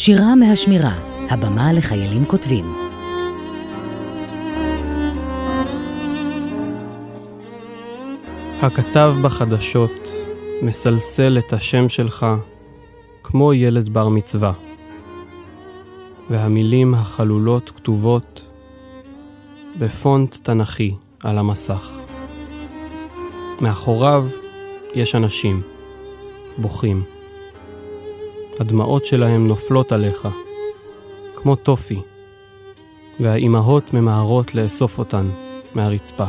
שירה מהשמירה, הבמה לחיילים כותבים. הכתב בחדשות מסלסל את השם שלך כמו ילד בר מצווה, והמילים החלולות כתובות בפונט תנכי על המסך. מאחוריו יש אנשים, בוכים. הדמעות שלהם נופלות עליך, כמו טופי, והאימהות ממהרות לאסוף אותן מהרצפה.